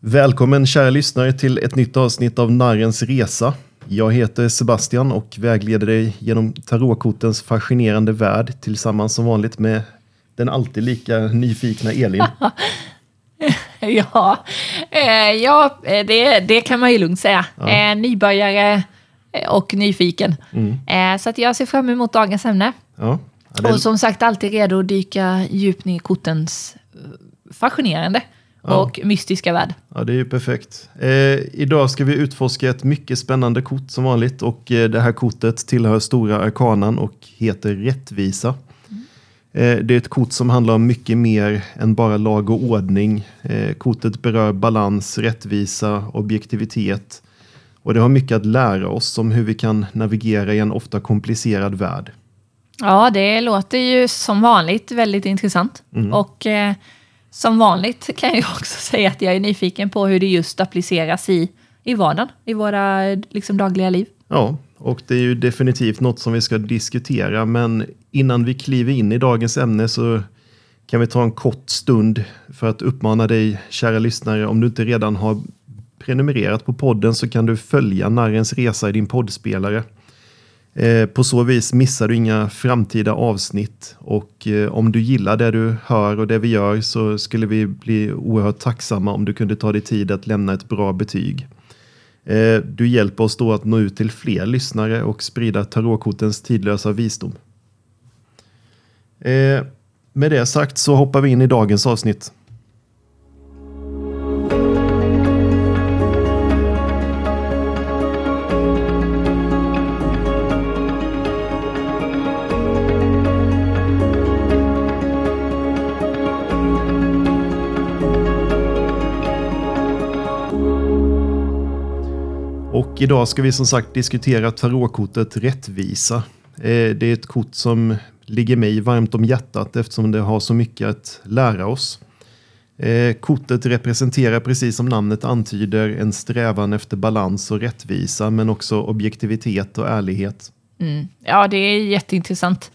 Välkommen kära lyssnare till ett nytt avsnitt av Narrens Resa. Jag heter Sebastian och vägleder dig genom tarotkortens fascinerande värld tillsammans som vanligt med den alltid lika nyfikna Elin. ja, eh, ja det, det kan man ju lugnt säga. Ja. Eh, nybörjare eh, och nyfiken. Eh, så att jag ser fram emot dagens ämne. Ja, ja, det Och som sagt alltid redo att dyka djupt ner i kortens eh, fascinerande Ja. och mystiska värld. Ja, det är ju perfekt. Eh, idag ska vi utforska ett mycket spännande kort som vanligt och eh, det här kortet tillhör Stora Arkanan och heter Rättvisa. Eh, det är ett kort som handlar om mycket mer än bara lag och ordning. Eh, kortet berör balans, rättvisa, objektivitet och det har mycket att lära oss om hur vi kan navigera i en ofta komplicerad värld. Ja, det låter ju som vanligt väldigt intressant. Och eh, som vanligt kan jag också säga att jag är nyfiken på hur det just appliceras i, i vardagen, i våra liksom, dagliga liv. Ja, och det är ju definitivt något som vi ska diskutera. Men innan vi kliver in i dagens ämne så kan vi ta en kort stund för att uppmana dig, kära lyssnare, om du inte redan har prenumererat på podden så kan du följa Narrens Resa i din poddspelare. Eh, på så vis missar du inga framtida avsnitt och eh, om du gillar det du hör och det vi gör så skulle vi bli oerhört tacksamma om du kunde ta dig tid att lämna ett bra betyg. Eh, du hjälper oss då att nå ut till fler lyssnare och sprida tarotkortens tidlösa visdom. Med det sagt så hoppar vi in i dagens avsnitt. Och idag ska vi som sagt diskutera tarotkortet Rättvisa. Eh, Det är ett kort som ligger mig varmt om hjärtat eftersom det har så mycket att lära oss. Eh, Kortet representerar precis som namnet antyder en strävan efter balans och rättvisa men också objektivitet och ärlighet. Mm. Ja, det är jätteintressant.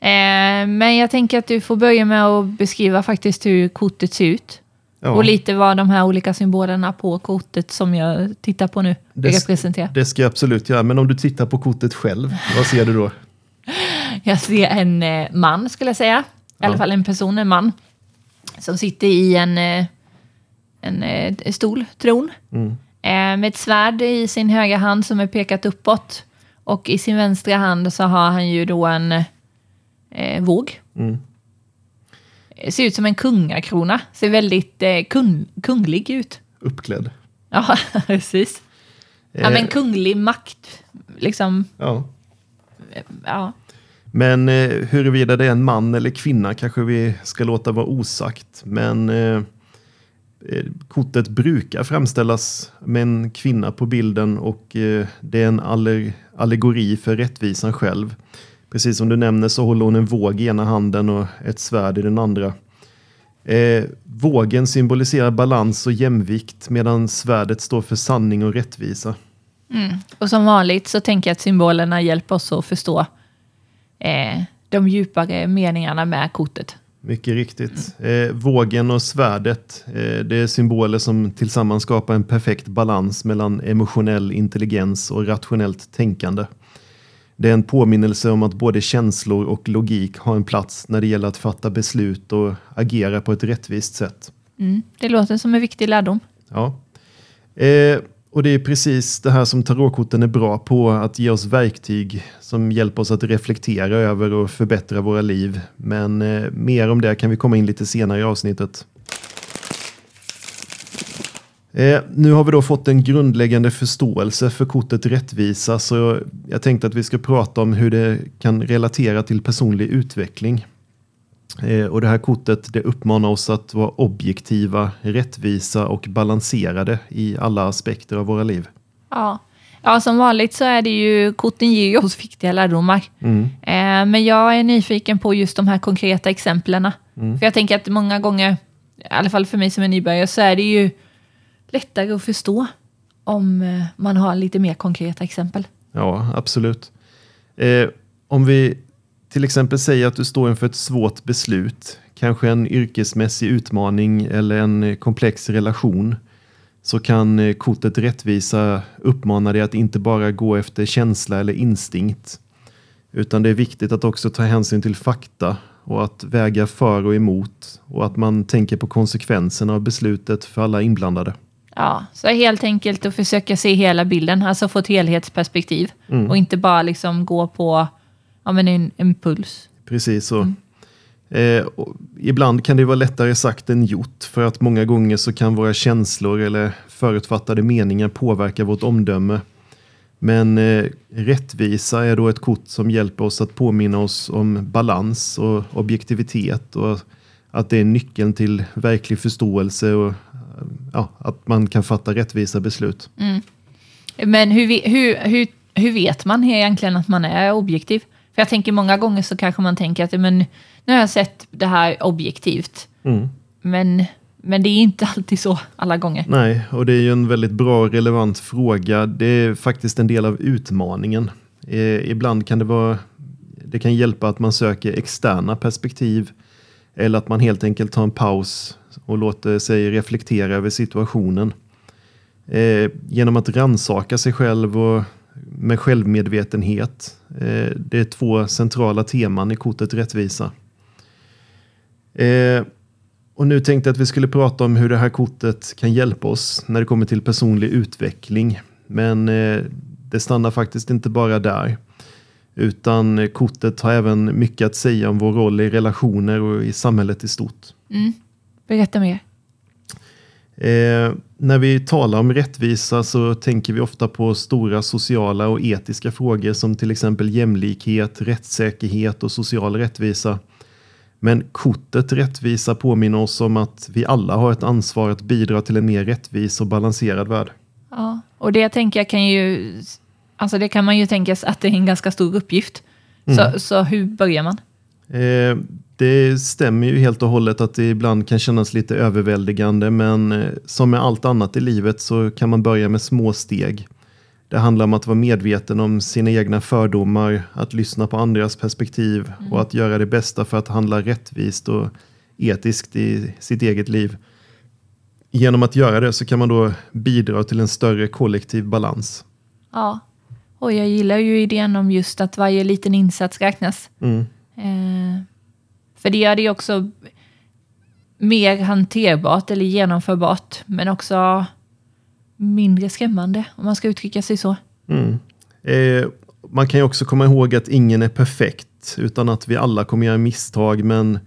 Eh, men jag tänker att du får börja med att beskriva faktiskt hur kortet ser ut. Ja, Och lite vad de här olika symbolerna på kortet som jag tittar på nu Det- representerar. det ska jag absolut göra, men om du tittar på kortet själv, vad ser du då? Jag ser en eh, man skulle jag säga. I Ja. alla fall en person, en man. Som sitter i en, eh, en eh, stol, tron. Mm. Med ett svärd i sin högra hand som är pekat uppåt. Och i sin vänstra hand så har han ju då en eh, våg. Mm. Eh, Ser ut som en kungakrona. Ser väldigt eh, kung, kunglig ut. Uppklädd. Ja, precis. Ja, Eh, men kunglig makt. Liksom, ja. ja. Men eh, huruvida det är en man eller kvinna kanske vi ska låta vara osagt. Men eh, eh, kortet brukar framställas med en kvinna på bilden och eh, det är en aller, allegori för rättvisan själv. Precis som du nämner så håller hon en våg i ena handen och ett svärd i den andra. Eh, vågen symboliserar balans och jämvikt medan svärdet står för sanning och rättvisa. Och som vanligt så tänker jag att symbolerna hjälper oss att förstå eh, de djupare meningarna med kortet. Mycket riktigt. Eh, vågen och svärdet, eh, det är symboler som tillsammans skapar en perfekt balans mellan emotionell intelligens och rationellt tänkande. Det är en påminnelse om att både känslor och logik har en plats när det gäller att fatta beslut och agera på ett rättvist sätt. Mm. Det låter som en viktig lärdom. Ja. Eh, och det är precis det här som tarotkorten är bra på, att ge oss verktyg som hjälper oss att reflektera över och förbättra våra liv. Men eh, mer om det kan vi komma in lite senare i avsnittet. Eh, nu har vi då fått en grundläggande förståelse för kortet rättvisa, så jag tänkte att vi ska prata om hur det kan relatera till personlig utveckling. Eh, och det här kortet det uppmanar oss att vara objektiva, rättvisa och balanserade i alla aspekter av våra liv. Ja. ja, som vanligt så är det ju, korten ger ju oss viktiga lärdomar. Mm. Eh, men jag är nyfiken på just de här konkreta exemplen. Mm. För jag tänker att många gånger, i alla fall för mig som är nybörjare, så är det ju lättare att förstå om eh, man har lite mer konkreta exempel. Ja, absolut. Eh, om vi till exempel säger att du står inför ett svårt beslut, kanske en yrkesmässig utmaning eller en komplex relation, så kan eh, kortet rättvisa uppmana dig att inte bara gå efter känsla eller instinkt. Utan det är viktigt att också ta hänsyn till fakta och att väga för och emot och att man tänker på konsekvenserna av beslutet för alla inblandade. Ja, så helt enkelt att försöka se hela bilden, alltså få ett helhetsperspektiv mm. och inte bara liksom gå på ja, men en impuls. Precis så. Mm. Eh, ibland kan det vara lättare sagt än gjort för att många gånger så kan våra känslor eller förutfattade meningar påverka vårt omdöme. Men eh, rättvisa är då ett kort som hjälper oss att påminna oss om balans och objektivitet och att det är nyckeln till verklig förståelse och ja, att man kan fatta rättvisa beslut. Mm. Men hur, hur, hur, hur vet man egentligen att man är objektiv? För jag tänker många gånger så kanske man tänker att men, nu har jag sett det här objektivt. Mm. Men, men det är inte alltid så alla gånger. Nej, och det är ju en väldigt bra och relevant fråga. Det är faktiskt en del av utmaningen. Eh, ibland kan det vara det kan hjälpa att man söker externa perspektiv eller att man helt enkelt tar en paus och låter eh, sig reflektera över situationen. Eh, genom att ransaka sig själv och med självmedvetenhet. Eh, det är två centrala teman i kortet rättvisa. Eh, och nu tänkte jag att vi skulle prata om hur det här kortet kan hjälpa oss när det kommer till personlig utveckling. Men eh, det stannar faktiskt inte bara där. Utan kortet har även mycket att säga om vår roll i relationer och i samhället i stort. Mm. Berätta mer. Eh, när vi talar om rättvisa så tänker vi ofta på stora sociala och etiska frågor som till exempel jämlikhet, rättssäkerhet och social rättvisa. Men kortet rättvisa påminner oss om att vi alla har ett ansvar att bidra till en mer rättvis och balanserad värld. Ja, och det tänker jag kan ju, alltså det kan man ju tänka sig att det är en ganska stor uppgift. Mm. Så, så hur börjar man? Eh, det stämmer ju helt och hållet att det ibland kan kännas lite överväldigande men eh, som med allt annat i livet så kan man börja med små steg. Det handlar om att vara medveten om sina egna fördomar, att lyssna på andras perspektiv mm. och att göra det bästa för att handla rättvist och etiskt i sitt eget liv. Genom att göra det så kan man då bidra till en större kollektiv balans. Ja, och jag gillar ju idén om just att varje liten insats räknas. Mm. Eh, för det gör det också mer hanterbart eller genomförbart, men också mindre skrämmande, om man ska uttrycka sig så. Mm. Eh, man kan ju också komma ihåg att ingen är perfekt, utan att vi alla kommer göra misstag, men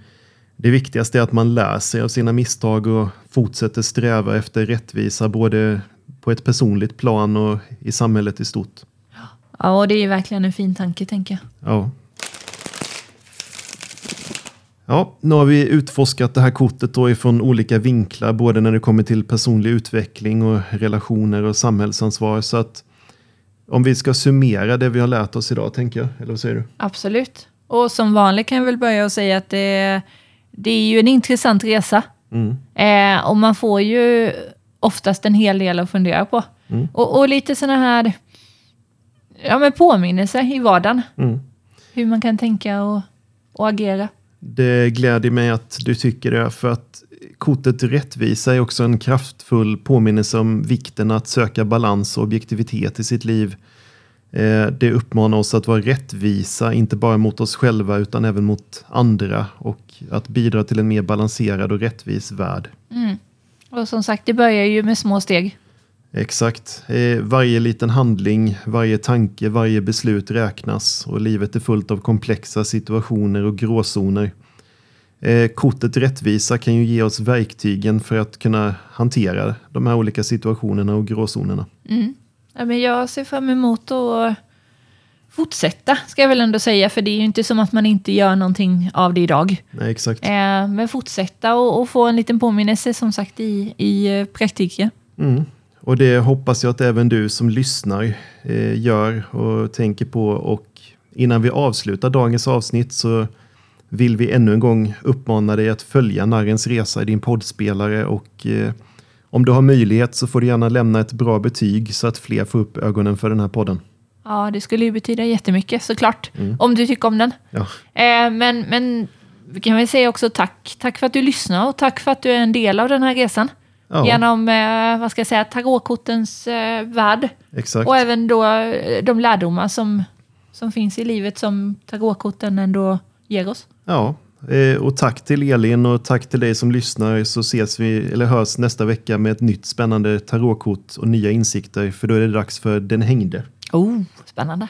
det viktigaste är att man lär sig av sina misstag och fortsätter sträva efter rättvisa, både på ett personligt plan och i samhället i stort. Ja, och det är verkligen en fin tanke, tänker jag. Ja. Ja, nu har vi utforskat det här kortet då ifrån olika vinklar, både när det kommer till personlig utveckling och relationer och samhällsansvar. Så att om vi ska summera det vi har lärt oss idag, tänker jag. Eller vad säger du? Absolut. Och som vanligt kan jag väl börja och säga att det, det är ju en intressant resa. Mm. Eh, och man får ju oftast en hel del att fundera på. Mm. Och, och, lite sådana här ja, men påminnelser i vardagen. Mm. Hur man kan tänka och, och agera. Det gläder mig att du tycker det, för att kortet rättvisa är också en kraftfull påminnelse om vikten att söka balans och objektivitet i sitt liv. Eh, det uppmanar oss att vara rättvisa, inte bara mot oss själva utan även mot andra och att bidra till en mer balanserad och rättvis värld. Mm. Och som sagt, det börjar ju med små steg. Exakt. Eh, varje liten handling, varje tanke, varje beslut räknas och livet är fullt av komplexa situationer och gråzoner. Eh, kortet rättvisa kan ju ge oss verktygen för att kunna hantera de här olika situationerna och gråzonerna. Mm. Ja, men jag ser fram emot att fortsätta, ska jag väl ändå säga, för det är ju inte som att man inte gör någonting av det idag. Nej, exakt. Eh, men fortsätta och, och, få en liten påminnelse som sagt i, i praktiken. Mm. Och det hoppas jag att även du som lyssnar eh, gör och tänker på. Och innan vi avslutar dagens avsnitt så vill vi ännu en gång uppmana dig att följa Narrens resa i din poddspelare och eh, om du har möjlighet så får du gärna lämna ett bra betyg så att fler får upp ögonen för den här podden. Ja, det skulle ju betyda jättemycket såklart, mm. om du tycker om den. Ja. Eh, men, men vi kan väl säga också tack. Tack för att du lyssnar och tack för att du är en del av den här resan. Ja. Genom, eh, vad ska jag säga, tarotkortens eh, värld. Exakt. Och även då eh, de lärdomar som, som finns i livet som tarotkorten ändå ger oss. Ja, eh, och tack till Elin och tack till dig som lyssnar så ses vi, eller hörs nästa vecka med ett nytt spännande tarotkort och nya insikter för då är det dags för Den hängde. Oh, spännande.